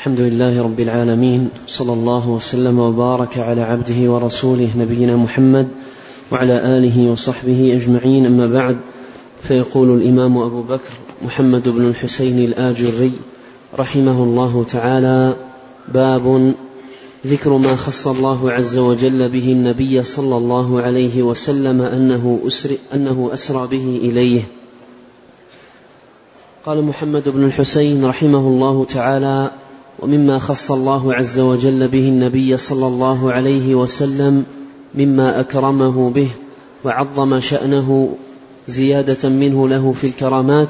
الحمد لله رب العالمين صلى الله وسلم وبارك على عبده ورسوله نبينا محمد وعلى آله وصحبه أجمعين. أما بعد فيقول الإمام أبو بكر محمد بن الحسين الآجري رحمه الله تعالى باب ذكر ما خص الله عز وجل به النبي صلى الله عليه وسلم أنه اسر أنه أسرى به إليه. قال محمد بن الحسين رحمه الله تعالى ومما خص الله عز وجل به النبي صلى الله عليه وسلم مما أكرمه به وعظم شأنه زيادة منه له في الكرامات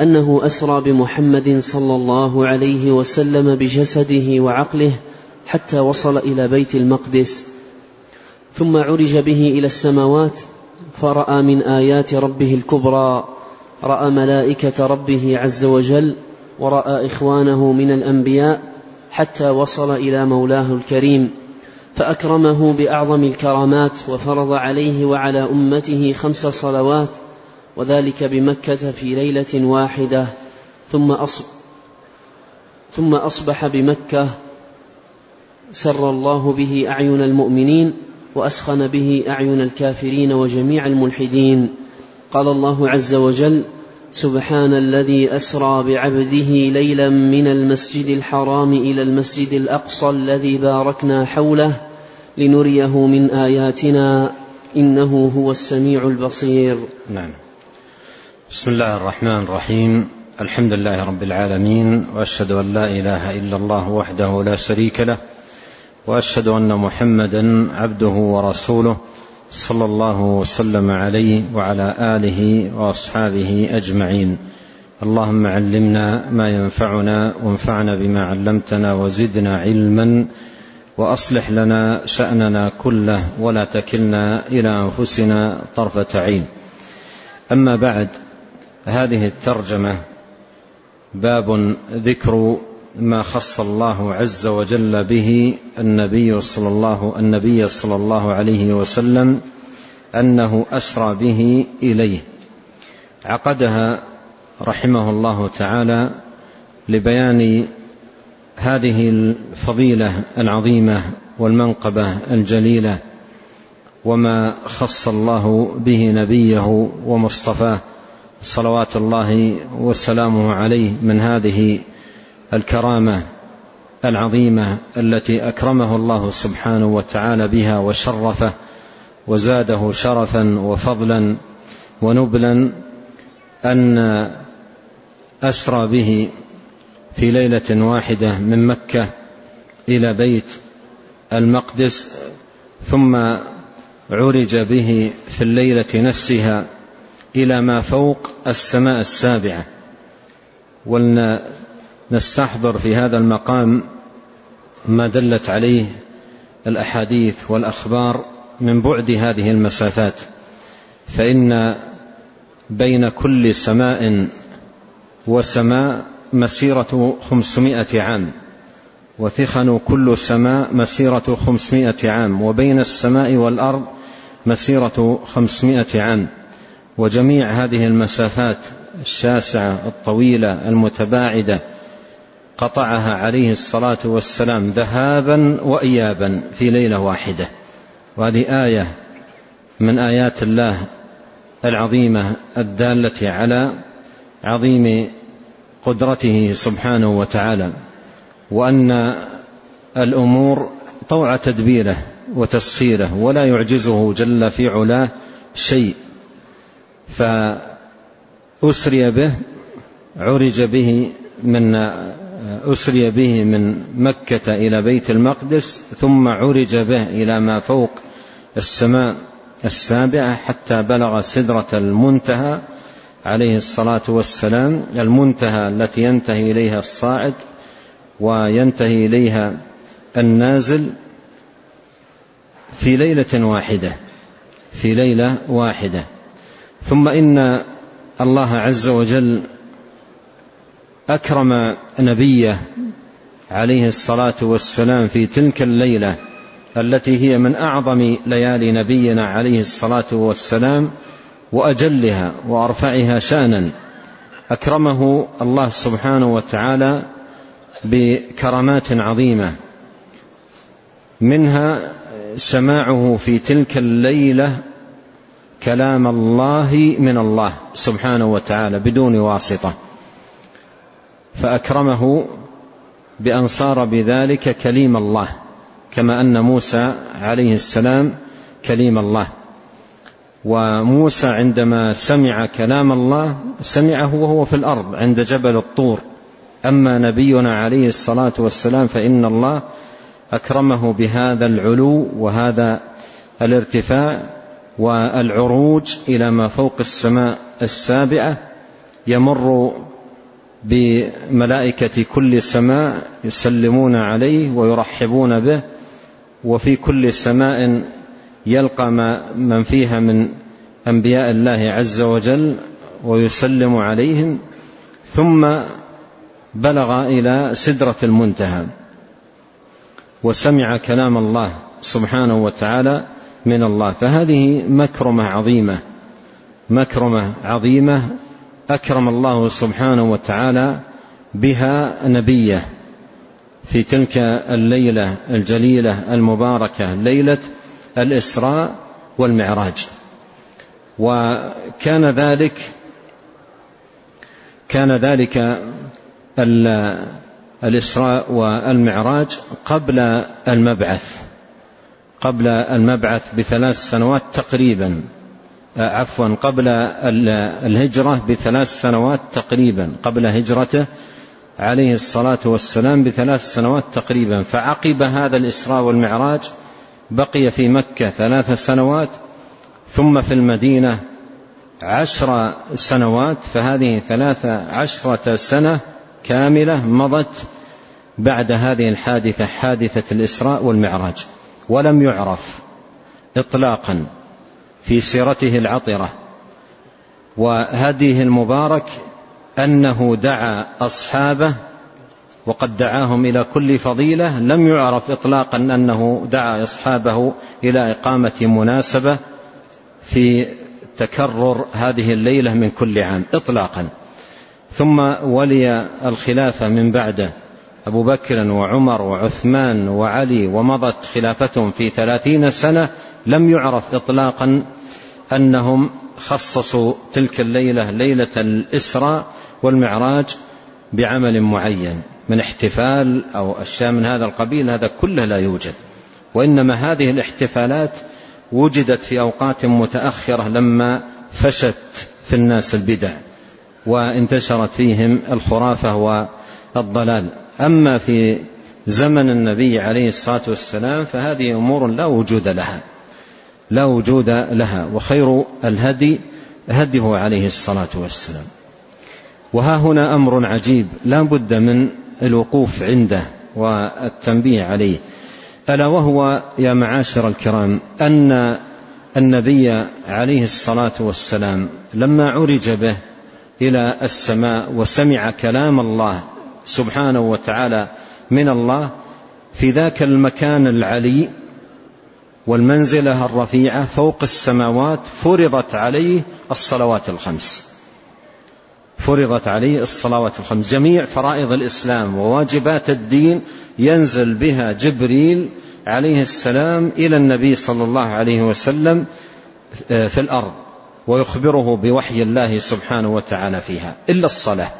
أنه أسرى بمحمد صلى الله عليه وسلم بجسده وعقله حتى وصل إلى بيت المقدس. ثم عرج به إلى السماوات فرأى من آيات ربه الكبرى رأى ملائكة ربه عز وجل وراى إخوانه من الأنبياء حتى وصل إلى مولاه الكريم فأكرمه بأعظم الكرامات وفرض عليه وعلى أمته خمس صلوات وذلك بمكة في ليلة واحدة ثم أصب ثم أصبح بمكة سر الله به أعين المؤمنين وأسخن به أعين الكافرين وجميع الملحدين. قال الله عز وجل سبحان الذي أسرى بعبده ليلا من المسجد الحرام إلى المسجد الأقصى الذي باركنا حوله لنريه من آياتنا إنه هو السميع البصير. نعم. بسم الله الرحمن الرحيم. الحمد لله رب العالمين وأشهد أن لا إله إلا الله وحده لا شريك له وأشهد أن محمدا عبده ورسوله صلى الله وسلم عليه وعلى آله وأصحابه أجمعين. اللهم علمنا ما ينفعنا وانفعنا بما علمتنا وزدنا علما وأصلح لنا شأننا كله ولا تكلنا إلى أنفسنا طرفة عين. أما بعد هذه الترجمة باب ذكر ما خص الله عز وجل به النبي صلى الله النبي صلى الله عليه وسلم أنه أسرى به إليه. عقدها رحمه الله تعالى لبيان هذه الفضيلة العظيمة والمنقبة الجليلة وما خص الله به نبيه ومصطفاه صلوات الله وسلامه عليه من هذه الكرامة العظيمة التي أكرمه الله سبحانه وتعالى بها وشرفه وزاده شرفا وفضلا ونبلا أن أسرى به في ليلة واحدة من مكة إلى بيت المقدس ثم عرج به في الليلة نفسها إلى ما فوق السماء السابعة. ولنستحضر في هذا المقام ما دلت عليه الأحاديث والأخبار من بعد هذه المسافات فإن بين كل سماء وسماء مسيرة خمسمائة عام وثخن كل سماء مسيرة خمسمائة عام وبين السماء والأرض مسيرة خمسمائة عام. وجميع هذه المسافات الشاسعة الطويلة المتباعدة قطعها عليه الصلاة والسلام ذهابا وايابا في ليلة واحدة. وهذه آية من آيات الله العظيمة الدالة على عظيم قدرته سبحانه وتعالى وأن الأمور طوع تدبيره وتسخيره ولا يعجزه جل في علاه شيء فأسري به عرج به من أسري به من مكة إلى بيت المقدس ثم عرج به إلى ما فوق السماء السابعة حتى بلغ سدرة المنتهى عليه الصلاة والسلام. المنتهى التي ينتهي إليها الصاعد وينتهي إليها النازل في ليلة واحدة في ليلة واحدة. ثم إن الله عز وجل أكرم نبيه عليه الصلاة والسلام في تلك الليلة التي هي من أعظم ليالي نبينا عليه الصلاة والسلام وأجلها وأرفعها شأنا. أكرمه الله سبحانه وتعالى بكرامات عظيمة. منها سماعه في تلك الليلة كلام الله من الله سبحانه وتعالى بدون واسطة. فأكرمه بأن صار بذلك كليم الله كما أن موسى عليه السلام كليم الله. وموسى عندما سمع كلام الله سمعه وهو في الأرض عند جبل الطور. أما نبينا عليه الصلاة والسلام فإن الله أكرمه بهذا العلو وهذا الارتفاع والعروج إلى ما فوق السماء السابعة يمر بملائكة كل سماء يسلمون عليه ويرحبون به وفي كل سماء يلقى من فيها من أنبياء الله عز وجل ويسلم عليهم ثم بلغ إلى سدرة المنتهى. وسمع كلام الله سبحانه وتعالى من الله. فهذه مكرمة عظيمة مكرمة عظيمة أكرم الله سبحانه وتعالى بها نبيه في تلك الليلة الجليلة المباركة ليلة الإسراء والمعراج. وكان ذلك كان ذلك الإسراء والمعراج قبل المبعث قبل المبعث بثلاث سنوات تقريبا. عفوا قبل الهجرة بثلاث سنوات تقريبا قبل هجرته عليه الصلاة والسلام بثلاث سنوات تقريبا. فعقب هذا الإسراء والمعراج بقي في مكة ثلاث سنوات ثم في المدينة عشر سنوات. فهذه ثلاث عشرة سنة كاملة مضت بعد هذه الحادثة حادثة الإسراء والمعراج. ولم يعرف إطلاقا. في سيرته العطرة وهديه المبارك أنه دعا أصحابه وقد دعاهم إلى كل فضيلة لم يعرف إطلاقا أنه دعا أصحابه إلى إقامة مناسبة في تكرر هذه الليلة من كل عام إطلاقا. ثم ولي الخلافة من بعده أبو بكر وعمر وعثمان وعلي ومضت خلافتهم في ثلاثين سنة لم يعرف إطلاقا أنهم خصصوا تلك الليلة ليلة الإسراء والمعراج بعمل معين من احتفال أو أشياء من هذا القبيل هذا كله لا يوجد. وإنما هذه الاحتفالات وجدت في أوقات متأخرة لما فشت في الناس البدع وانتشرت فيهم الخرافة والضلال. أما في زمن النبي عليه الصلاة والسلام فهذه أمور لا وجود لها. لا وجود لها وخير الهدي هديه عليه الصلاة والسلام. وها هنا أمر عجيب لا بد من الوقوف عنده والتنبيه عليه. ألا وهو يا معاشر الكرام أن النبي عليه الصلاة والسلام لما عرج به إلى السماء وسمع كلام الله سبحانه وتعالى من الله في ذاك المكان العلي والمنزلة الرفيعة فوق السماوات فرضت عليه الصلوات الخمس. فرضت عليه الصلوات الخمس. جميع فرائض الإسلام وواجبات الدين ينزل بها جبريل عليه السلام إلى النبي صلى الله عليه وسلم آه، في الأرض ويخبره بوحي الله سبحانه وتعالى فيها إلا الصلاة.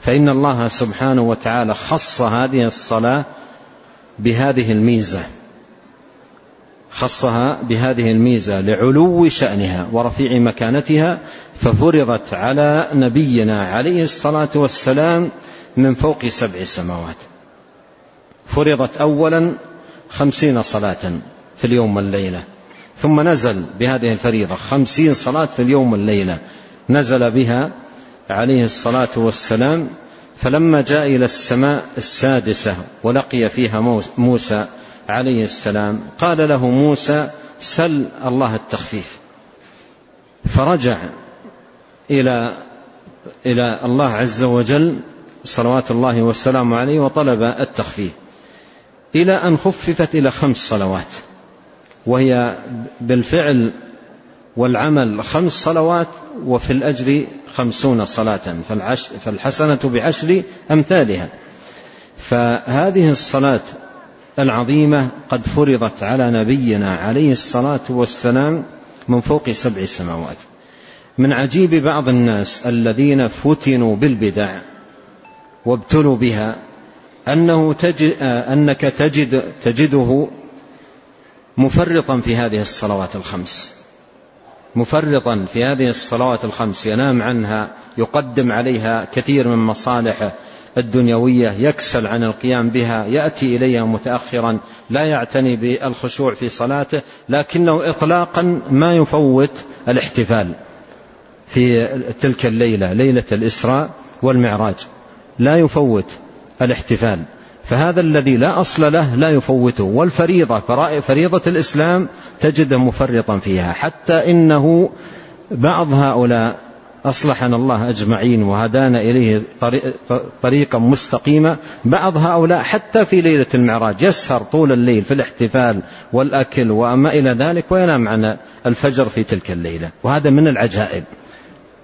فإن الله سبحانه وتعالى خص هذه الصلاة بهذه الميزة. خصها بهذه الميزة لعلو شأنها ورفيع مكانتها ففرضت على نبينا عليه الصلاة والسلام من فوق سبع سماوات. فرضت أولا خمسين صلاة في اليوم والليلة ثم نزل بهذه الفريضة خمسين صلاة في اليوم والليلة نزل بها عليه الصلاة والسلام. فلما جاء إلى السماء السادسة ولقي فيها موسى عليه السلام قال له موسى سل الله التخفيف. فرجع إلى إلى الله عز وجل صلوات الله والسلام عليه وطلب التخفيف. إلى أن خففت إلى خمس صلوات وهي بالفعل والعمل خمس صلوات وفي الأجر خمسون صلاة فالحسنة بعشر أمثالها. فهذه الصلاة العظيمة قد فرضت على نبينا عليه الصلاة والسلام من فوق سبع سماوات. من عجيب بعض الناس الذين فتنوا بالبدع وابتلوا بها أنه تجد أنك تجد تجده مفرطا في هذه الصلوات الخمس. مفرطا في هذه الصلوات الخمس ينام عنها يقدم عليها كثير من مصالحه الدنيوية يكسل عن القيام بها يأتي إليها متأخرا لا يعتني بالخشوع في صلاته لكنه إطلاقا ما يفوت الاحتفال في تلك الليلة ليلة الإسراء والمعراج لا يفوت الاحتفال. فهذا الذي لا أصل له لا يفوته والفريضة فريضة الإسلام تجده مفرطا فيها حتى إنه بعض هؤلاء أصلحنا الله أجمعين وهدانا إليه طريقا مستقيمة بعض هؤلاء حتى في ليلة المعراج يسهر طول الليل في الاحتفال والأكل وما إلى ذلك وينام عن الفجر في تلك الليلة. وهذا من العجائب.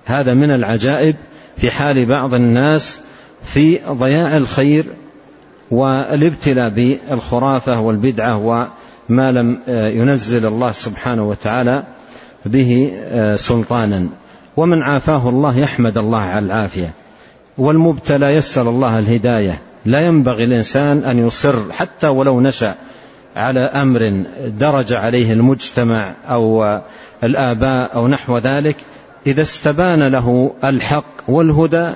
هذا من العجائب في حال بعض الناس في ضياع الخير والابتلاء بالخرافة والبدعة وما لم ينزل الله سبحانه وتعالى به سلطانا. ومن عافاه الله يحمد الله على العافية. والمبتلى يسأل الله الهداية. لا ينبغي الإنسان أن يصر حتى ولو نشأ على أمر درج عليه المجتمع أو الآباء أو نحو ذلك. إذا استبان له الحق والهدى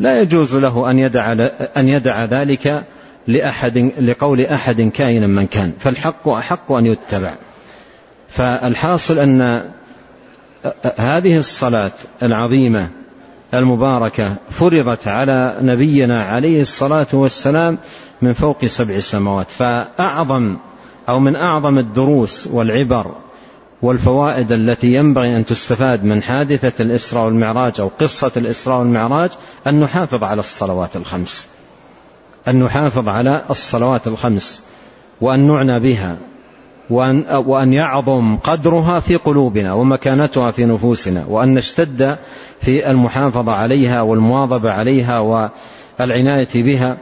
لا يجوز له أن يدع, أن يدع ذلك لأحد لقول أحد كائنا من كان. فالحق أحق أن يتبع. فالحاصل أن هذه الصلاة العظيمة المباركة فرضت على نبينا عليه الصلاة والسلام من فوق سبع سماوات فأعظم أو من أعظم الدروس والعبر والفوائد التي ينبغي أن تستفاد من حادثة الإسراء والمعراج أو قصة الإسراء والمعراج أن نحافظ على الصلوات الخمس. أن نحافظ على الصلوات الخمس وأن نعنى بها. وأن, وأن يعظم قدرها في قلوبنا ومكانتها في نفوسنا وأن نشتد في المحافظة عليها والمواظبة عليها والعناية بها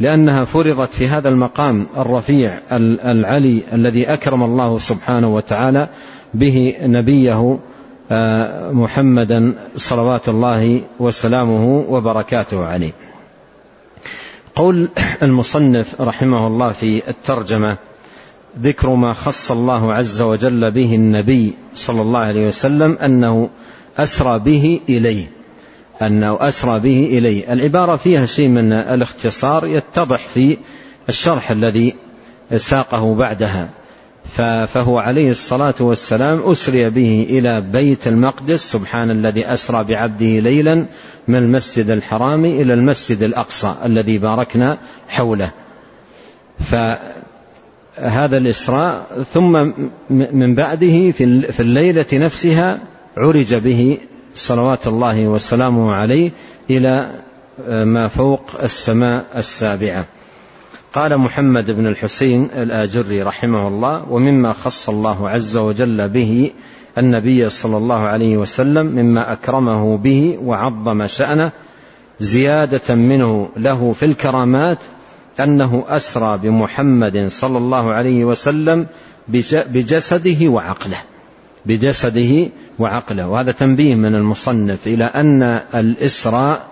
لأنها فرضت في هذا المقام الرفيع العلي الذي أكرم الله سبحانه وتعالى به نبيه آه، محمدا صلوات الله وسلامه وبركاته عليه. قول المصنف رحمه الله في الترجمة ذكر ما خص الله عز وجل به النبي صلى الله عليه وسلم أنه أسرى به إليه. أنه أسرى به إليه. العبارة فيها شيء من الاختصار يتضح في الشرح الذي ساقه بعدها. فهو عليه الصلاة والسلام أسري به إلى بيت المقدس. سبحان الذي أسرى بعبده ليلا من المسجد الحرام إلى المسجد الأقصى الذي باركنا حوله. فهذا الإسراء ثم من بعده في الليلة نفسها عرج به صلوات الله وسلامه عليه إلى ما فوق السماء السابعة. قال محمد بن الحسين الآجري رحمه الله ومما خص الله عز وجل به النبي صلى الله عليه وسلم مما أكرمه به وعظم شأنه زيادة منه له في الكرامات أنه أسرى بمحمد صلى الله عليه وسلم بجسده وعقله. بجسده وعقله. وهذا تنبيه من المصنف إلى أن الإسراء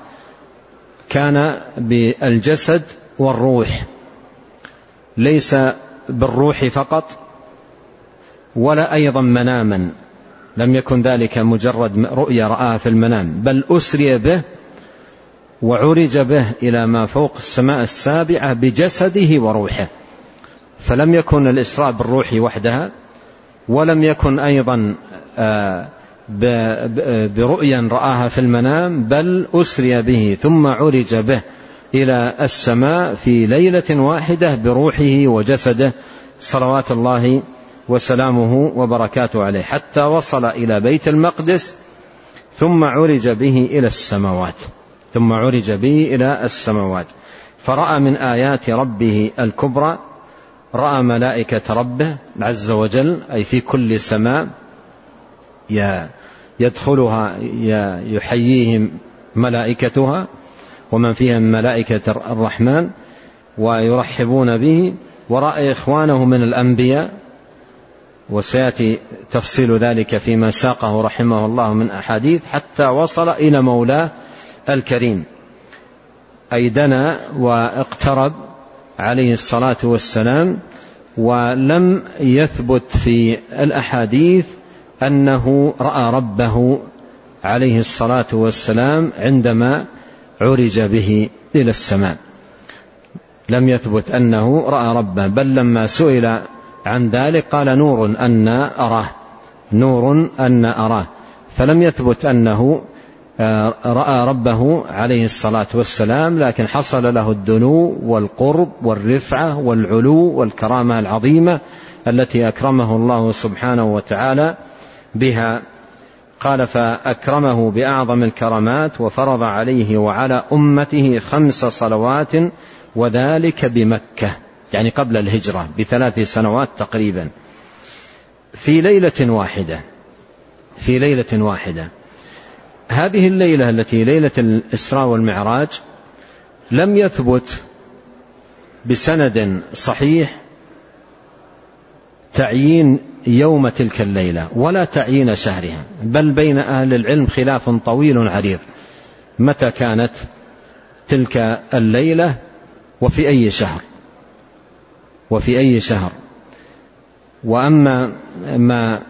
كان بالجسد والروح. ليس بالروح فقط ولا أيضا مناما. لم يكن ذلك مجرد رؤيا رآها في المنام بل أسري به وعرج به إلى ما فوق السماء السابعة بجسده وروحه. فلم يكن الإسراء بالروح وحدها ولم يكن أيضا آه، برؤيا رآها في المنام بل أسري به ثم عرج به إلى السماء في ليلة واحدة بروحه وجسده. صلوات الله وسلامه وبركاته عليه حتى وصل إلى بيت المقدس ثم عرج به إلى السماوات. ثم عرج به إلى السماوات. فرأى من آيات ربه الكبرى رأى ملائكة ربه عز وجل أي في كل سماء يدخلها يحييهم ملائكتها ومن فيها من ملائكة الرحمن ويرحبون به. ورأى إخوانه من الأنبياء وسيأتي تفصيل ذلك فيما ساقه رحمه الله من أحاديث حتى وصل إلى مولاه الكريم. أي دنا واقترب عليه الصلاة والسلام ولم يثبت في الأحاديث أنه رأى ربه عليه الصلاة والسلام عندما عرج به إلى السماء. لم يثبت أنه رأى ربه بل لما سئل عن ذلك قال نور أن أراه نور أن أراه. فلم يثبت أنه آه، رأى ربه عليه الصلاة والسلام لكن حصل له الدنو والقرب والرفعة والعلو والكرامة العظيمة التي أكرمه الله سبحانه وتعالى بها. قال فأكرمه بأعظم الكرامات وفرض عليه وعلى أمته خمس صلوات وذلك بمكة يعني قبل الهجرة بثلاث سنوات تقريبا. في ليلة واحدة في ليلة واحدة هذه الليلة التي ليلة الإسراء والمعراج لم يثبت بسند صحيح تعيين يوم تلك الليلة ولا تعيين شهرها بل بين أهل العلم خلاف طويل عريض متى كانت تلك الليلة وفي أي شهر وفي أي شهر. وأما ما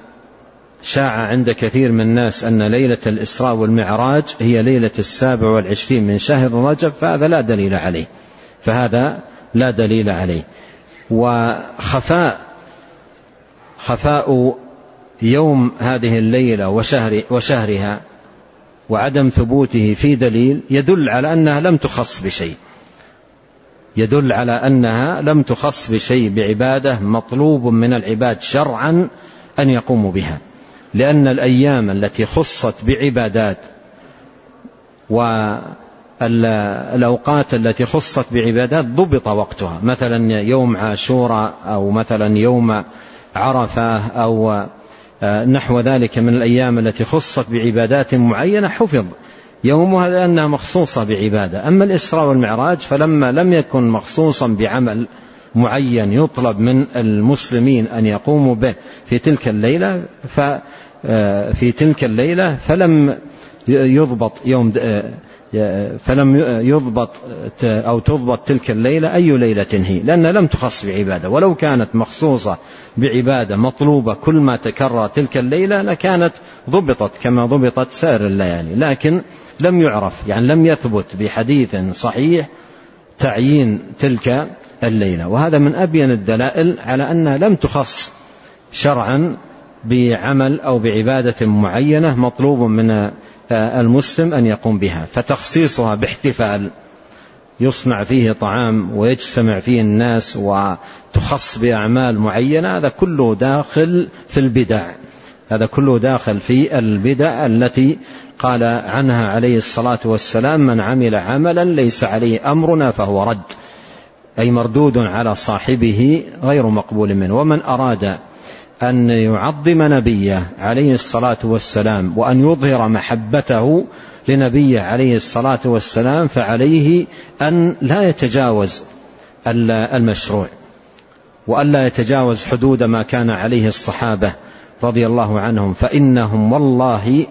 شاع عند كثير من الناس أن ليلة الإسراء والمعراج هي ليلة السابع والعشرين من شهر رجب فهذا لا دليل عليه. فهذا لا دليل عليه. وخفاء خفاء يوم هذه الليلة وشهر وشهرها وعدم ثبوته في دليل يدل على أنها لم تخص بشيء. يدل على أنها لم تخص بشيء بعبادة مطلوب من العباد شرعا أن يقوموا بها. لأن الأيام التي خصت بعبادات والأوقات التي خصت بعبادات ضبط وقتها. مثلا يوم عاشوراء أو مثلا يوم عرفة أو آه، نحو ذلك من الأيام التي خصت بعبادات معينة حفظ. يومها لأنها مخصوصة بعبادة. أما الإسراء والمعراج فلما لم يكن مخصوصا بعمل معين يطلب من المسلمين أن يقوموا به في تلك الليلة في تلك الليلة فلم يضبط يوم آه، فلم يضبط أو تضبط تلك الليلة أي ليلة هي لأنها لم تخص بعبادة. ولو كانت مخصوصة بعبادة مطلوبة كل ما تكرر تلك الليلة لكانت ضبطت كما ضبطت سائر الليالي. لكن لم يعرف يعني لم يثبت بحديث صحيح تعيين تلك الليلة. وهذا من أبين الدلائل على أنها لم تخص شرعا بعمل أو بعبادة معينة مطلوب من المسلم أن يقوم بها فتخصيصها باحتفال يصنع فيه طعام ويجتمع فيه الناس وتخص بأعمال معينة هذا كله داخل في البدع. هذا كله داخل في البدع التي قال عنها عليه الصلاة والسلام من عمل عملا ليس عليه أمرنا فهو رد أي مردود على صاحبه غير مقبول منه ومن أراد أن يعظم نبيه عليه الصلاة والسلام وأن يظهر محبته لنبيه عليه الصلاة والسلام فعليه أن لا يتجاوز المشروع وأن لا يتجاوز حدود ما كان عليه الصحابة رضي الله عنهم. فإنهم والله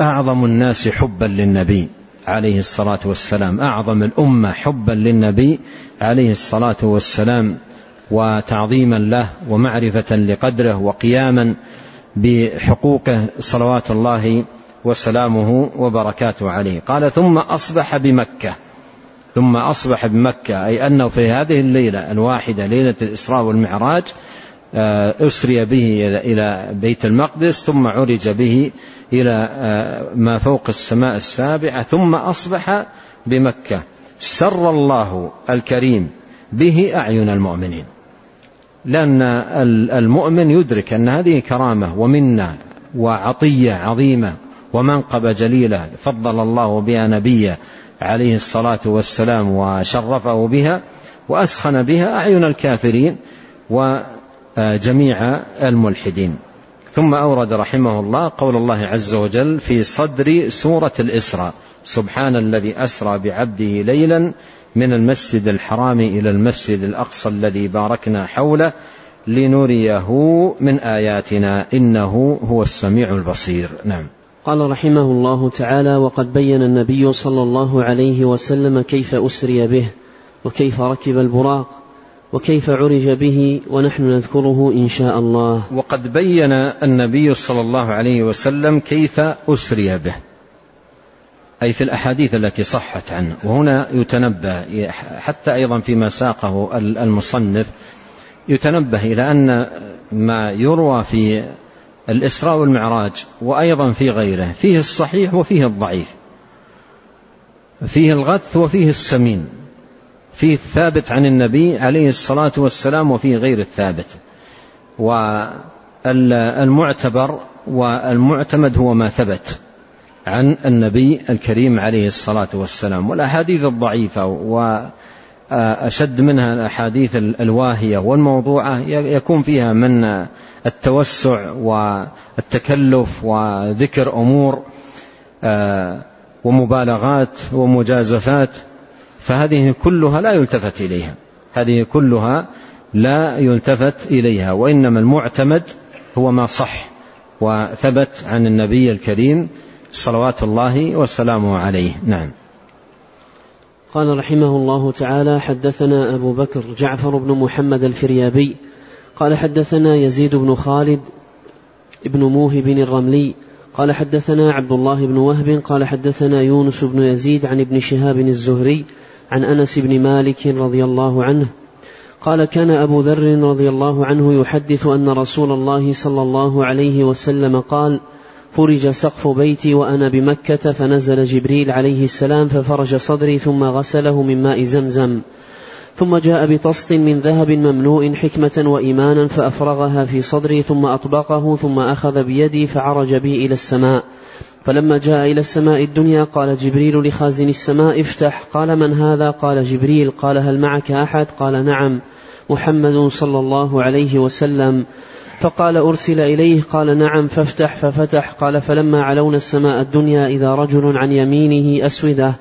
أعظم الناس حبا للنبي عليه الصلاة والسلام أعظم الأمة حبا للنبي عليه الصلاة والسلام. وتعظيما له ومعرفة لقدره وقياما بحقوقه صلوات الله وسلامه وبركاته عليه. قال ثم أصبح بمكة. ثم أصبح بمكة أي أنه في هذه الليلة الواحدة ليلة الإسراء والمعراج آه، أسري به إلى بيت المقدس ثم عرج به إلى آه، ما فوق السماء السابعة ثم أصبح بمكة. سر الله الكريم به أعين المؤمنين. لأن المؤمن يدرك أن هذه كرامة ومنة وعطية عظيمة ومنقبة جليلة فضل الله بها نبيه عليه الصلاة والسلام وشرفه بها وأسخن بها أعين الكافرين وجميع الملحدين. ثم أورد رحمه الله قول الله عز وجل في صدر سورة الإسراء سبحان الذي أسرى بعبده ليلا من المسجد الحرام إلى المسجد الأقصى الذي باركنا حوله لنريه من آياتنا. إنه هو السميع البصير. نعم. قال رحمه الله تعالى وقد بين النبي صلى الله عليه وسلم كيف أسري به وكيف ركب البراق وكيف عرج به ونحن نذكره إن شاء الله. وقد بين النبي صلى الله عليه وسلم كيف أسري به. أي في الأحاديث التي صحت عنه. وهنا يتنبه حتى أيضا فيما ساقه المصنف يتنبه إلى أن ما يروى في الإسراء والمعراج وأيضا في غيره فيه الصحيح وفيه الضعيف. فيه الغث وفيه السمين. فيه الثابت عن النبي عليه الصلاة والسلام وفيه غير الثابت. والمعتبر والمعتمد هو ما ثبت. عن النبي الكريم عليه الصلاة والسلام. والأحاديث الضعيفة وأشد منها الأحاديث الواهية والموضوعة يكون فيها من التوسع والتكلف وذكر أمور آه، ومبالغات ومجازفات فهذه كلها لا يلتفت إليها. هذه كلها لا يلتفت إليها وإنما المعتمد هو ما صح وثبت عن النبي الكريم صلوات الله وسلامه عليه. نعم. قال رحمه الله تعالى حدثنا أبو بكر جعفر بن محمد الفريابي قال حدثنا يزيد بن خالد بن موهب الرملي قال حدثنا عبد الله بن وهب قال حدثنا يونس بن يزيد عن ابن شهاب الزهري عن أنس بن مالك رضي الله عنه قال كان أبو ذر رضي الله عنه يحدث أن رسول الله صلى الله عليه وسلم قال فرج سقف بيتي وأنا بمكة فنزل جبريل عليه السلام ففرج صدري ثم غسله من ماء زمزم. ثم جاء بطست من ذهب مملوء حكمة وإيمانا فأفرغها في صدري ثم أطبقه ثم أخذ بيدي فعرج بي إلى السماء. فلما جاء إلى السماء الدنيا قال جبريل لخازن السماء افتح. قال من هذا؟ قال جبريل قال هل معك أحد؟ قال نعم. محمد صلى الله عليه وسلم. فقال أرسل إليه قال نعم فافتح ففتح قال فلما علونا السماء الدنيا إذا رجل عن يمينه أسودة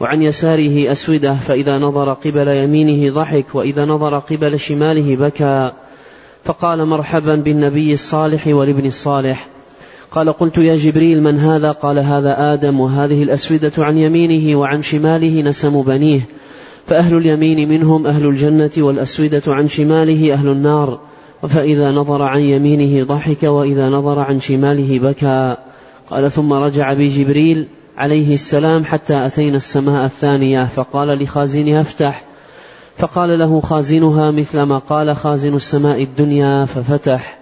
وعن يساره أسودة فإذا نظر قبل يمينه ضحك وإذا نظر قبل شماله بكى. فقال مرحبا بالنبي الصالح والابن الصالح. قال قلت يا جبريل من هذا؟ قال هذا آدم وهذه الأسودة عن يمينه وعن شماله نسم بنيه. فأهل اليمين منهم أهل الجنة والأسودة عن شماله أهل النار. فإذا نظر عن يمينه ضحك وإذا نظر عن شماله بكى. قال ثم رجع بي جبريل عليه السلام حتى أتينا السماء الثانية. فقال لخازنها افتح. فقال له خازنها مثل ما قال خازن السماء الدنيا ففتح.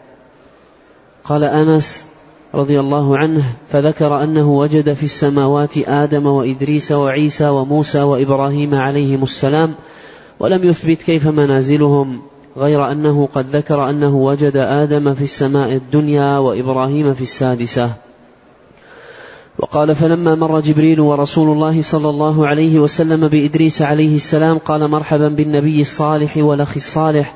قال أنس رضي الله عنه فذكر أنه وجد في السماوات آدم وإدريس وعيسى وموسى وإبراهيم عليهم السلام ولم يثبت كيف منازلهم. غير أنه قد ذكر أنه وجد آدم في السماء الدنيا وإبراهيم في السادسة. وقال فلما مر جبريل ورسول الله صلى الله عليه وسلم بإدريس عليه السلام قال مرحبا بالنبي الصالح والأخ الصالح.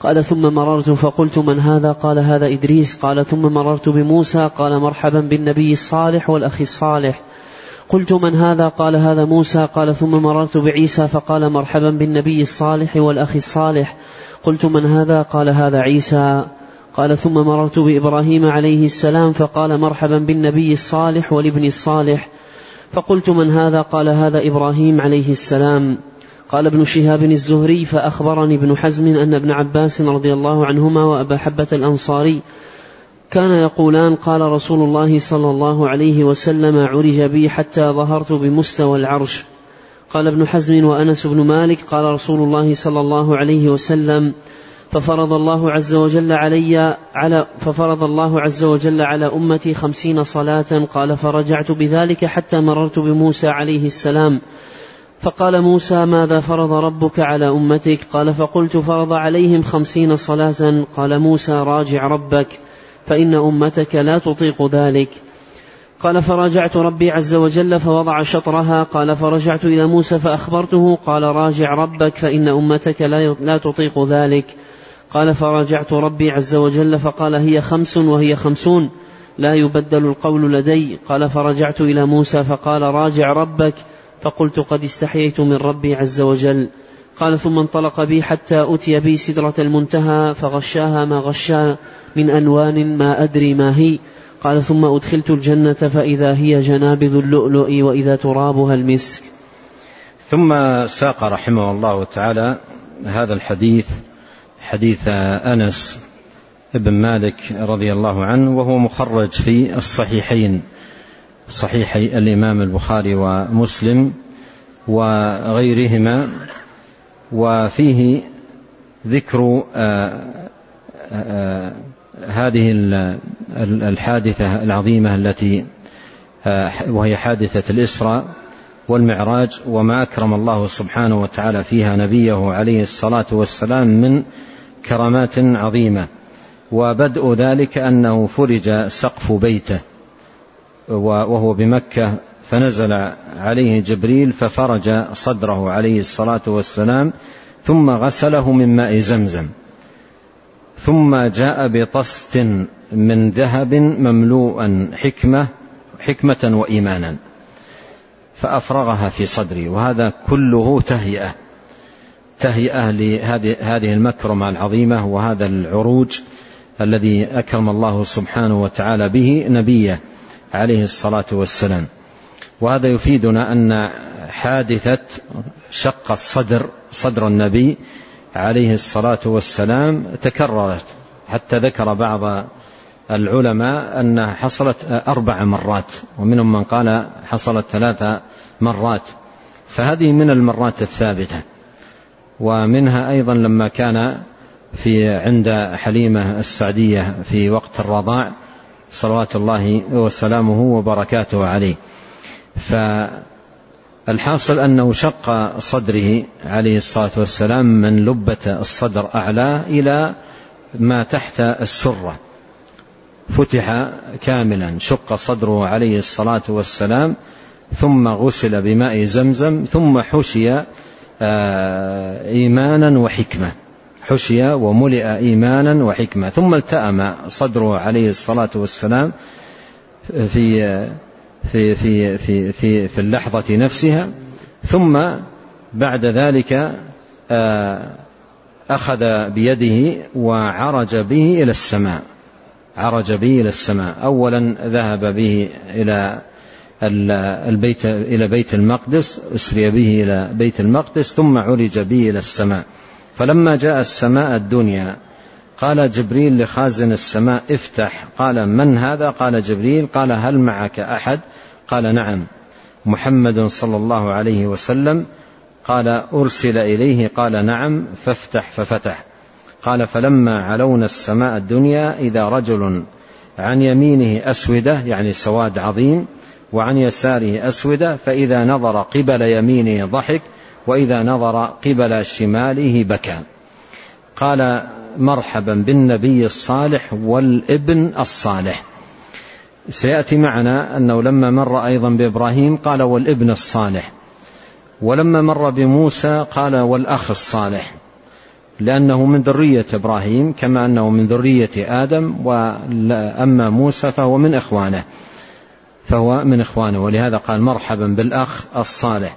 قال ثم مررت فقلت من هذا؟ قال هذا إدريس. قال ثم مررت بموسى. قال مرحبا بالنبي الصالح والأخ الصالح. قلت من هذا؟ قال هذا موسى. قال ثم مررت بعيسى. فقال مرحبا بالنبي الصالح والأخ الصالح. قلت من هذا؟ قال هذا عيسى. قال ثم مررت بإبراهيم عليه السلام فقال مرحبا بالنبي الصالح والابن الصالح. فقلت من هذا؟ قال هذا إبراهيم عليه السلام. قال ابن شهاب الزهري فأخبرني ابن حزم أن ابن عباس رضي الله عنهما وأبا حبة الأنصاري كان يقولان قال رسول الله صلى الله عليه وسلم عرج بي حتى ظهرت بمستوى العرش. قال ابن حزم وأنس بن مالك قال رسول الله صلى الله عليه وسلم ففرض الله عز وجل علي على ففرض الله عز وجل على أمتي خمسين صلاة قال فرجعت بذلك حتى مررت بموسى عليه السلام فقال موسى ماذا فرض ربك على أمتك قال فقلت فرض عليهم خمسين صلاة قال موسى راجع ربك فإن أمتك لا تطيق ذلك قال فراجعت ربي عز وجل فوضع شطرها. قال فرجعت إلى موسى فأخبرته. قال راجع ربك فإن أمتك لا تطيق ذلك. قال فراجعت ربي عز وجل فقال هي خمس وهي خمسون لا يبدل القول لدي. قال فرجعت إلى موسى فقال راجع ربك. فقلت قد استحييت من ربي عز وجل. قال ثم انطلق بي حتى أتي بي سدرة المنتهى فغشاها ما غشا من أنوان ما أدري ما هي. قال ثم أدخلت الجنة فإذا هي جنابذ اللؤلؤ وإذا ترابها المسك. ثم ساق رحمه الله تعالى هذا الحديث حديث أنس بن مالك رضي الله عنه وهو مخرج في الصحيحين صحيحي الإمام البخاري ومسلم وغيرهما وفيه ذكر آه، آه، هذه الحادثة العظيمة التي آه، وهي حادثة الإسراء والمعراج وما أكرم الله سبحانه وتعالى فيها نبيه عليه الصلاة والسلام من كرامات عظيمة. وبدء ذلك أنه فرج سقف بيته وهو بمكة فنزل عليه جبريل ففرج صدره عليه الصلاة والسلام ثم غسله من ماء زمزم. ثم جاء بطست من ذهب مملوءا حكمة حكمة وإيمانا فأفرغها في صدري وهذا كله تهيئة تهيئة لهذه هذه المكرمة العظيمة وهذا العروج الذي أكرم الله سبحانه وتعالى به نبيه عليه الصلاة والسلام. وهذا يفيدنا أن حادثة شق الصدر صدر النبي عليه الصلاة والسلام تكررت حتى ذكر بعض العلماء أنها حصلت أربع مرات ومنهم من قال حصلت ثلاث مرات فهذه من المرات الثابتة. ومنها أيضا لما كان في عند حليمة السعدية في وقت الرضاع صلوات الله وسلامه وبركاته عليه. فالحاصل أنه شق صدره عليه الصلاة والسلام من لبة الصدر أعلاه إلى ما تحت السرة. فتح كاملا شق صدره عليه الصلاة والسلام ثم غسل بماء زمزم ثم حشي آه، إيمانا وحكمة. حشي وملئ إيمانا وحكمة. ثم التأم صدره عليه الصلاة والسلام في في في في في, في اللحظة نفسها. ثم بعد ذلك آه، أخذ بيده وعرج به إلى السماء. عرج به إلى السماء. أولا ذهب به إلى البيت إلى بيت المقدس أسري به إلى بيت المقدس ثم عرج به إلى السماء. فلما جاء السماء الدنيا قال جبريل لخازن السماء افتح. قال من هذا؟ قال جبريل قال هل معك أحد؟ قال نعم. محمد صلى الله عليه وسلم قال أرسل إليه. قال نعم. فافتح. ففتح. قال فلما علونا السماء الدنيا إذا رجل عن يمينه أسودة يعني سواد عظيم وعن يساره أسودة فإذا نظر قبل يمينه ضحك وإذا نظر قبل شماله بكى. قال مرحبا بالنبي الصالح والابن الصالح. سيأتي معنا أنه لما مر أيضا بإبراهيم قال والابن الصالح ولما مر بموسى قال والأخ الصالح لأنه من ذرية إبراهيم كما أنه من ذرية آدم وأما موسى فهو من إخوانه فهو من إخوانه ولهذا قال مرحبا بالأخ الصالح.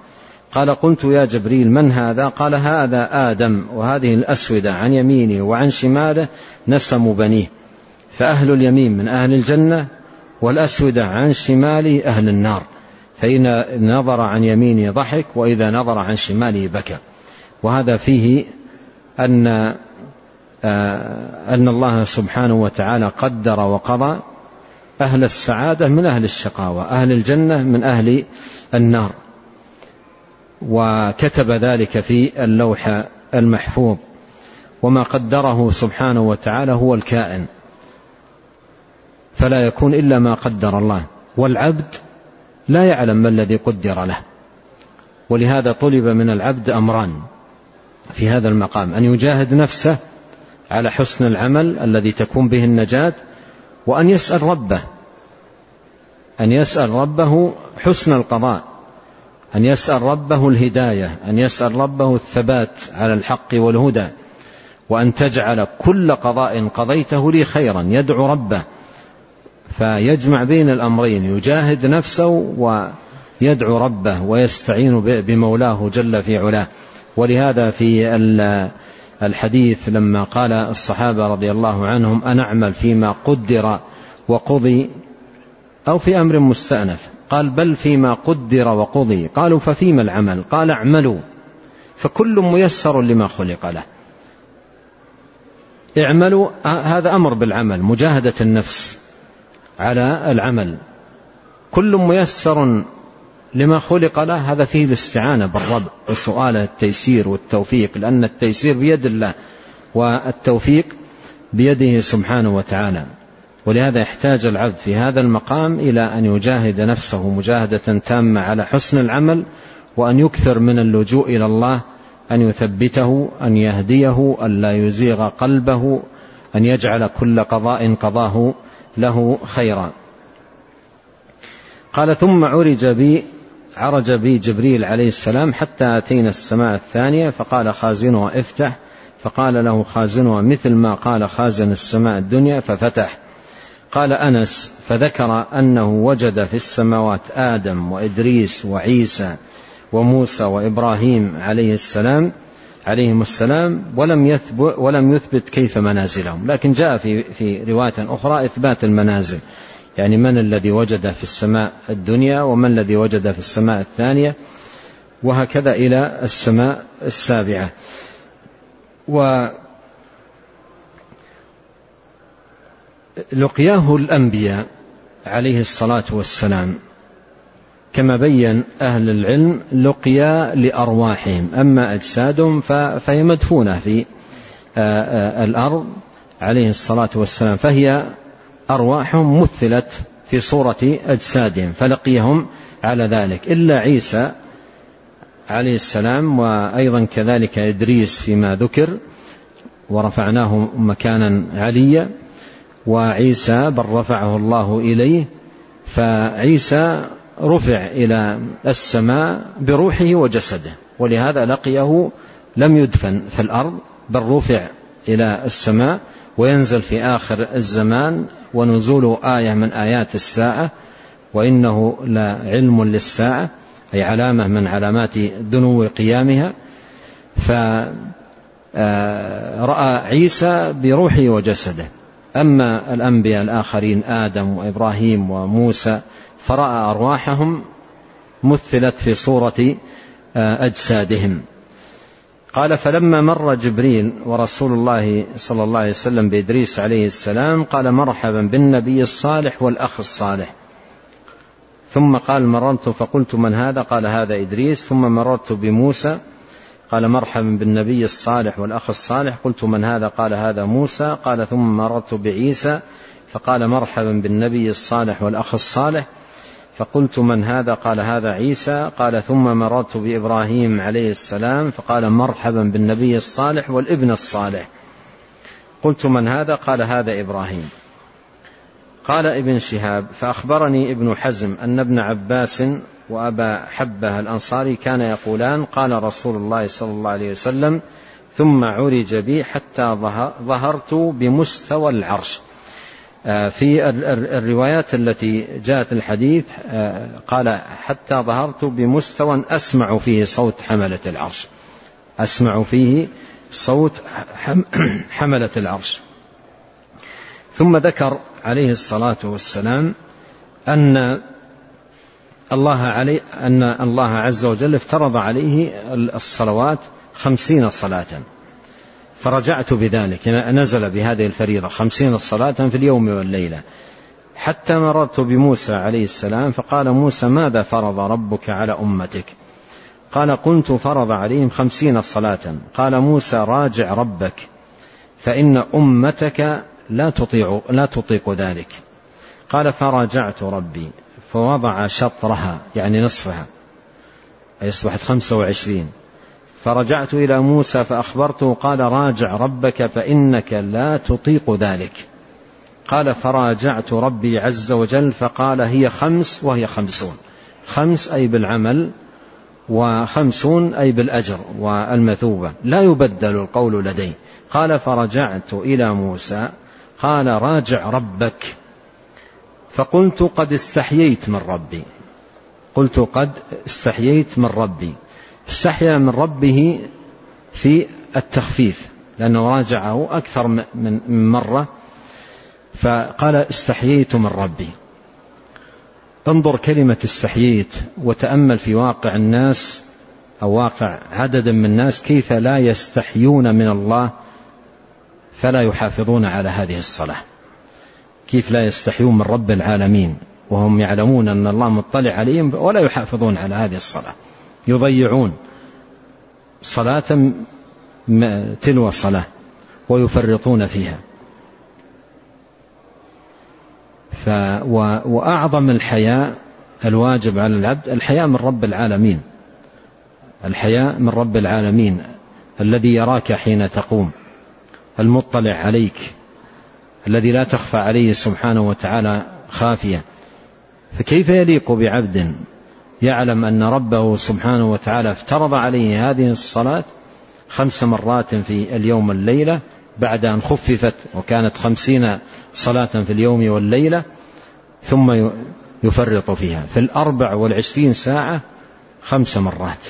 قال قلت يا جبريل من هذا؟ قال هذا آدم وهذه الأسودة عن يمينه وعن شماله نسم بنيه. فأهل اليمين من أهل الجنة والأسودة عن شماله أهل النار. فإن نظر عن يمينه ضحك وإذا نظر عن شماله بكى. وهذا فيه أن آه، أن الله سبحانه وتعالى قدر وقضى أهل السعادة من أهل الشقاوة أهل الجنة من أهل النار. وكتب ذلك في اللوح المحفوظ. وما قدره سبحانه وتعالى هو الكائن. فلا يكون إلا ما قدر الله. والعبد لا يعلم ما الذي قدر له. ولهذا طلب من العبد أمران في هذا المقام. أن يجاهد نفسه على حسن العمل الذي تكون به النجاة وأن يسأل ربه أن يسأل ربه حسن القضاء. أن يسأل ربه الهداية أن يسأل ربه الثبات على الحق والهدى وأن تجعل كل قضاء قضيته لي خيرا يدعو ربه. فيجمع بين الأمرين يجاهد نفسه يدعو ربه ويستعين بمولاه جل في علاه. ولهذا في الحديث لما قال الصحابة رضي الله عنهم أنعمل فيما قدر وقضي أو في أمر مستأنف. قال بل فيما قدر وقضي. قالوا ففيما العمل؟ قال اعملوا. فكل ميسر لما خلق له. اعملوا هذا أمر بالعمل مجاهدة النفس على العمل. كل ميسر لما خلق له هذا فيه الاستعانة بالرب وسؤال التيسير والتوفيق لأن التيسير بيد الله والتوفيق بيده سبحانه وتعالى. ولهذا يحتاج العبد في هذا المقام إلى أن يجاهد نفسه مجاهدة تامة على حسن العمل وأن يكثر من اللجوء إلى الله أن يثبته أن يهديه أن لا يزيغ قلبه أن يجعل كل قضاء قضاه له خيرا. قال ثم عرج بي عرج بي جبريل عليه السلام حتى أتينا السماء الثانية فقال خازنها افتح. فقال له خازنها مثل ما قال خازن السماء الدنيا ففتح. قال أنس فذكر أنه وجد في السماوات آدم وإدريس وعيسى وموسى وإبراهيم عليه السلام عليهم السلام ولم يثبت ولم يثبت كيف منازلهم. لكن جاء في في رواية أخرى إثبات المنازل. يعني من الذي وجد في السماء الدنيا ومن الذي وجد في السماء الثانية وهكذا إلى السماء السابعة. و لقياه الأنبياء عليه الصلاة والسلام. كما بين أهل العلم لقيا لأرواحهم أما أجسادهم فهي مدفونة في آه، آه، الأرض عليه الصلاة والسلام. فهي أرواحهم مثلت في صورة أجسادهم فلقيهم على ذلك. إلا عيسى عليه السلام وأيضا كذلك إدريس فيما ذكر ورفعناه مكانا عليا. وعيسى بل رفعه الله إليه فعيسى رفع إلى السماء بروحه وجسده ولهذا لقيه لم يدفن في الأرض بل رفع إلى السماء وينزل في آخر الزمان ونزول آية من آيات الساعة وإنه لعلم للساعة أي علامة من علامات دنو قيامها. فرأى عيسى بروحه وجسده. أما الأنبياء الآخرين آدم وإبراهيم وموسى فرأى أرواحهم مثلت في صورة أجسادهم. قال فلما مر جبريل ورسول الله صلى الله عليه وسلم بإدريس عليه السلام قال مرحبا بالنبي الصالح والأخ الصالح. ثم قال مررت؟ فقلت من هذا؟ قال هذا إدريس. ثم مررت بموسى قال مرحبا بالنبي الصالح والأخ الصالح. قلت من هذا؟ قال هذا موسى. قال ثم مررت بعيسى. فقال مرحبا بالنبي الصالح والأخ الصالح. فقلت من هذا؟ قال هذا عيسى. قال ثم مررت بإبراهيم عليه السلام. فقال مرحبا بالنبي الصالح والابن الصالح. قلت من هذا؟ قال هذا إبراهيم. قال ابن شهاب فأخبرني ابن حزم أن ابن عباس وأبا حبة الأنصاري كان يقولان قال رسول الله صلى الله عليه وسلم ثم عرج بي حتى ظهرت بمستوى العرش. آه، في الروايات التي جاءت الحديث آه، قال حتى ظهرت بمستوى أسمع فيه صوت حملة العرش. أسمع فيه صوت حملة العرش. ثم ذكر عليه الصلاة والسلام أن الله عليه أن الله عز وجل افترض عليه الصلوات خمسين صلاة. فرجعت بذلك نزل بهذه الفريضة خمسين صلاة في اليوم والليلة. حتى مررت بموسى عليه السلام فقال موسى ماذا فرض ربك على أمتك؟ قال قلت فرض عليهم خمسين صلاة. قال موسى راجع ربك فإن أمتك لا تطيع لا تطيق ذلك. قال فراجعت ربي. فوضع شطرها يعني نصفها. أي أصبحت خمسة وعشرين. فرجعت إلى موسى فأخبرته قال راجع ربك فإنك لا تطيق ذلك. قال فراجعت ربي عز وجل فقال هي خمس وهي خمسون. خمس أي بالعمل وخمسون أي بالأجر والمثوبة. لا يبدل القول لدي قال فرجعت إلى موسى قال راجع ربك. فقلت قد استحييت من ربي. قلت قد استحييت من ربي. استحيا من ربه في التخفيف لأنه راجعه أكثر من مرة. فقال استحييت من ربي. انظر كلمة استحييت وتأمل في واقع الناس أو واقع عدد من الناس كيف لا يستحيون من الله فلا يحافظون على هذه الصلاة. كيف لا يستحيون من رب العالمين؟ وهم يعلمون أن الله مطلع عليهم ولا يحافظون على هذه الصلاة. يضيعون صلاة تلو صلاة ويفرطون فيها. ف وأعظم الحياء الواجب على العبد الحياء من رب العالمين. الحياء من رب العالمين الذي يراك حين تقوم المطلع عليك الذي لا تخفى عليه سبحانه وتعالى خافية. فكيف يليق بعبد يعلم أن ربه سبحانه وتعالى افترض عليه هذه الصلاة خمس مرات في اليوم والليلة بعد أن خففت وكانت خمسين صلاة في اليوم والليلة ثم يفرط فيها. في الأربع والعشرين ساعة خمس مرات.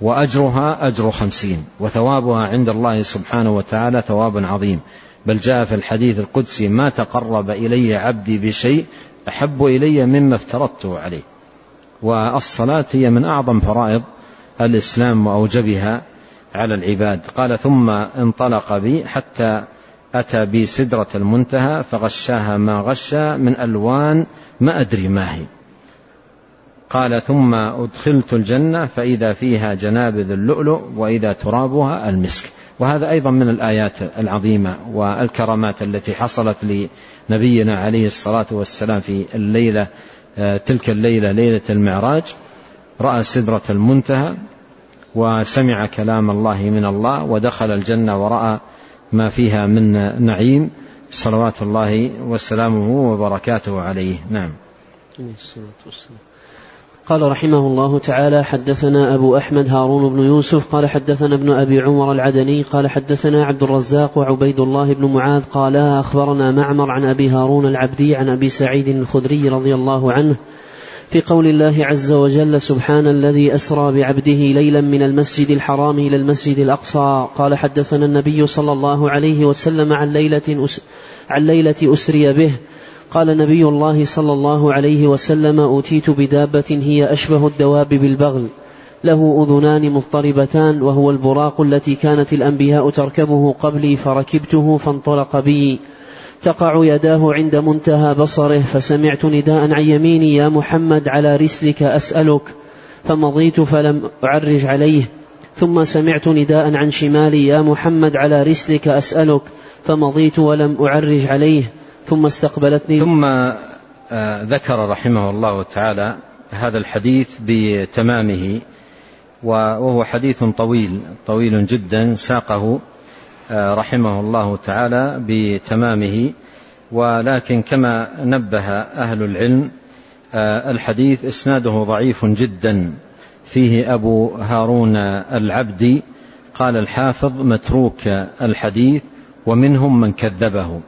وأجرها أجر خمسين. وثوابها عند الله سبحانه وتعالى ثواب عظيم. بل جاء في الحديث القدسي ما تقرب إلي عبدي بشيء أحب إلي مما افترضته عليه. والصلاة هي من أعظم فرائض الإسلام وأوجبها على العباد. قال ثم انطلق بي حتى أتى بي سدرة المنتهى فغشاها ما غشا من ألوان ما أدري ما هي. قال ثم أدخلت الجنة فإذا فيها جنابذ اللؤلؤ وإذا ترابها المسك. وهذا أيضا من الآيات العظيمة والكرامات التي حصلت لنبينا عليه الصلاة والسلام في الليلة آه، تلك الليلة ليلة المعراج. رأى سدرة المنتهى وسمع كلام الله من الله ودخل الجنة ورأى ما فيها من نعيم. صلوات الله وسلامه وبركاته عليه. نعم. قال رحمه الله تعالى حدثنا أبو أحمد هارون بن يوسف قال حدثنا ابن أبي عمر العدني قال حدثنا عبد الرزاق وعبيد الله بن معاذ قالا أخبرنا معمر عن أبي هارون العبدي عن أبي سعيد الخدري رضي الله عنه في قول الله عز وجل سبحان الذي أسرى بعبده ليلا من المسجد الحرام إلى المسجد الأقصى. قال حدثنا النبي صلى الله عليه وسلم عن ليلة أس عن ليلة أسري به قال نبي الله صلى الله عليه وسلم أوتيت بدابة هي أشبه الدواب بالبغل. له أذنان مضطربتان وهو البراق التي كانت الأنبياء تركبه قبلي فركبته فانطلق بي. تقع يداه عند منتهى بصره فسمعت نداء عن يميني يا محمد على رسلك أسألك. فمضيت فلم أعرج عليه. ثم سمعت نداء عن شمالي يا محمد على رسلك أسألك. فمضيت ولم أعرج عليه. ثم استقبلتني. ثم آه، ذكر رحمه الله تعالى هذا الحديث بتمامه وهو حديث طويل طويل جدا ساقه آه، رحمه الله تعالى بتمامه. ولكن كما نبه أهل العلم آه، الحديث إسناده ضعيف جدا. فيه أبو هارون العبدي قال الحافظ متروك الحديث ومنهم من كذبه.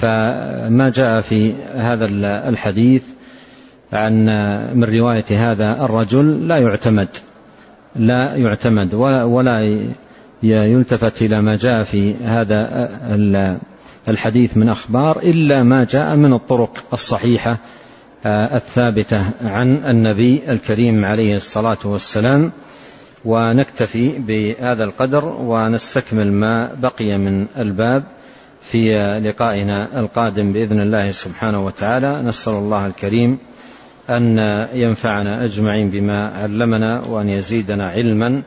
فما جاء في هذا الحديث عن من رواية هذا الرجل لا يعتمد لا يعتمد ولا, ولا يلتفت إلى ما جاء في هذا الحديث من أخبار إلا ما جاء من الطرق الصحيحة الثابتة عن النبي الكريم عليه الصلاة والسلام. ونكتفي بهذا القدر ونستكمل ما بقي من الباب. في لقائنا القادم بإذن الله سبحانه وتعالى. نسأل الله الكريم أن ينفعنا أجمعين بما علمنا وأن يزيدنا علما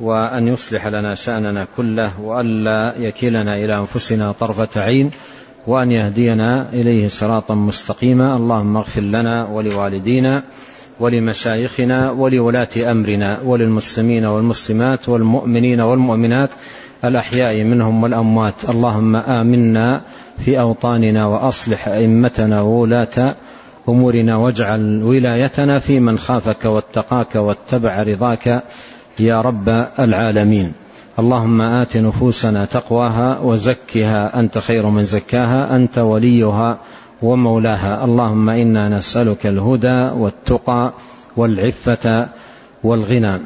وأن يصلح لنا شأننا كله والا يكلنا إلى أنفسنا طرفة عين وأن يهدينا إليه صراطا مستقيما. اللهم اغفر لنا ولوالدينا ولمشايخنا ولولاة أمرنا وللمسلمين والمسلمات والمؤمنين والمؤمنات الأحياء منهم والأموات. اللهم آمنا في أوطاننا وأصلح أئمتنا وولاة أمورنا واجعل ولايتنا في من خافك واتقاك واتبع رضاك يا رب العالمين. اللهم آت نفوسنا تقواها وزكها. أنت خير من زكاها. أنت وليها. ومولاها. اللهم إنا نسألك الهدى والتقى والعفة والغنى.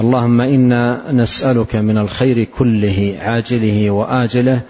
اللهم إنا نسألك من الخير كله عاجله وآجله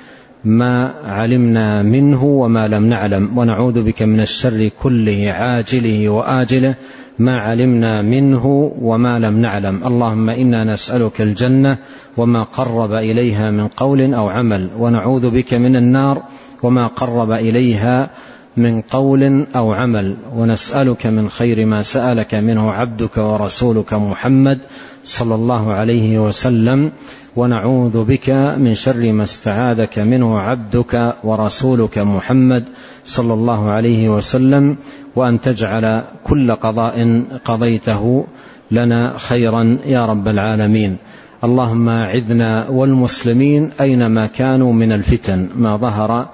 ما علمنا منه وما لم نعلم. ونعوذ بك من الشر كله عاجله وآجله ما علمنا منه وما لم نعلم. اللهم إنا نسألك الجنة وما قرب إليها من قول أو عمل. ونعوذ بك من النار وما قرب إليها من قول أو عمل ونسألك من خير ما سألك منه عبدك ورسولك محمد صلى الله عليه وسلم ونعوذ بك من شر ما استعاذك منه عبدك ورسولك محمد صلى الله عليه وسلم وأن تجعل كل قضاء قضيته لنا خيرا يا رب العالمين. اللهم اعذنا والمسلمين أينما كانوا من الفتن ما ظهر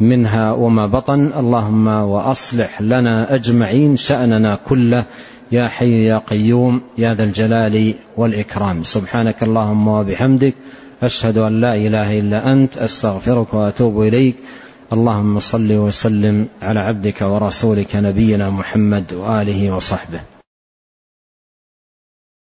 منها وما بطن. اللهم وأصلح لنا أجمعين شأننا كله. يا حي يا قيوم يا ذا الجلال والإكرام. سبحانك اللهم وبحمدك أشهد أن لا إله إلا أنت أستغفرك وأتوب إليك. اللهم صل وسلم على عبدك ورسولك نبينا محمد وآله وصحبه.